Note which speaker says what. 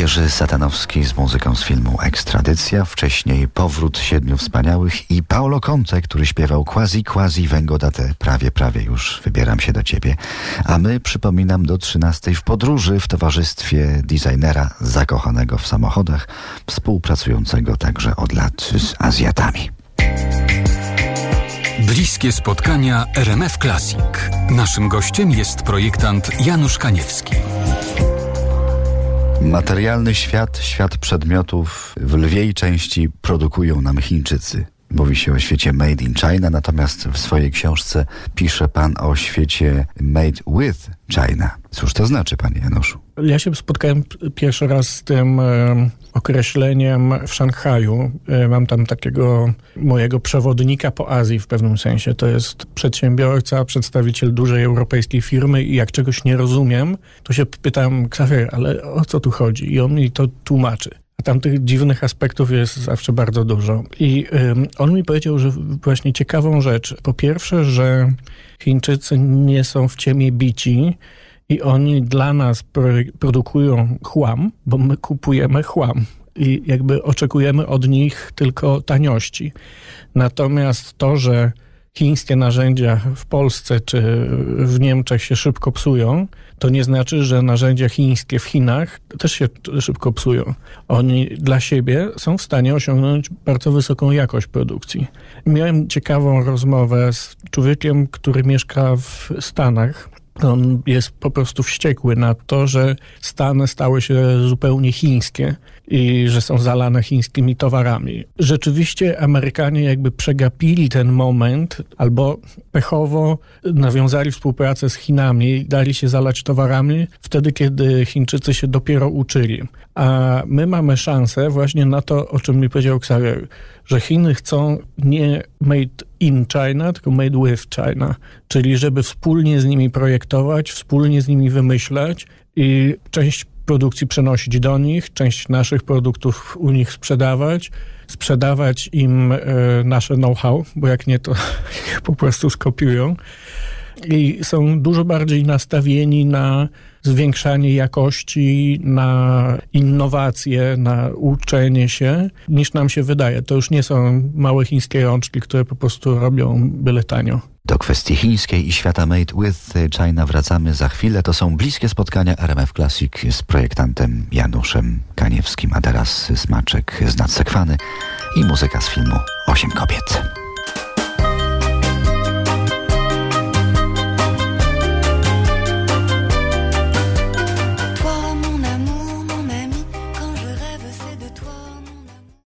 Speaker 1: Jerzy Satanowski z muzyką z filmu Ekstradycja, wcześniej Powrót Siedmiu Wspaniałych i Paulo Conte, który śpiewał Quasi Quasi Vengodate, prawie, prawie już wybieram się do ciebie. A my, przypominam, do trzynastej w podróży w towarzystwie designera zakochanego w samochodach, współpracującego także od lat z Azjatami.
Speaker 2: Bliskie spotkania RMF Classic. Naszym gościem jest projektant Janusz Kaniewski.
Speaker 1: Materialny świat, świat przedmiotów w lwiej części produkują nam Chińczycy. Mówi się o świecie made in China, natomiast w swojej książce pisze pan o świecie made with China. Cóż to znaczy, panie Januszu?
Speaker 3: Ja się spotkałem pierwszy raz z tym określeniem w Szanghaju. E, mam tam takiego mojego przewodnika po Azji w pewnym sensie. To jest przedsiębiorca, przedstawiciel dużej europejskiej firmy i jak czegoś nie rozumiem, to się pytam, Xavier, ale o co tu chodzi? I on mi to tłumaczy. Tam tych dziwnych aspektów jest zawsze bardzo dużo. I on mi powiedział, że właśnie ciekawą rzecz. Po pierwsze, że Chińczycy nie są w ciemię bici i oni dla nas produkują chłam, bo my kupujemy chłam i jakby oczekujemy od nich tylko taniości. Natomiast to, że chińskie narzędzia w Polsce czy w Niemczech się szybko psują, to nie znaczy, że narzędzia chińskie w Chinach też się szybko psują. Oni dla siebie są w stanie osiągnąć bardzo wysoką jakość produkcji. Miałem ciekawą rozmowę z człowiekiem, który mieszka w Stanach on jest po prostu wściekły na to, że Stany stały się zupełnie chińskie i że są zalane chińskimi towarami. Rzeczywiście Amerykanie jakby przegapili ten moment albo pechowo nawiązali współpracę z Chinami i dali się zalać towarami wtedy, kiedy Chińczycy się dopiero uczyli. A my mamy szansę właśnie na to, o czym mi powiedział Xavier, że Chiny chcą nie made in China, tylko made with China, czyli żeby wspólnie z nimi projektować, wspólnie z nimi wymyślać i część produkcji przenosić do nich, część naszych produktów u nich sprzedawać, sprzedawać im e, nasze know-how, bo jak nie, to po prostu skopiują. I są dużo bardziej nastawieni na zwiększanie jakości, na innowacje, na uczenie się, niż nam się wydaje. To już nie są małe chińskie rączki, które po prostu robią byle tanio.
Speaker 1: Do kwestii chińskiej i świata Made with China wracamy za chwilę. To są bliskie spotkania RMF Classic z projektantem Januszem Kaniewskim, a teraz smaczek z nadsekwany i muzyka z filmu Osiem kobiet.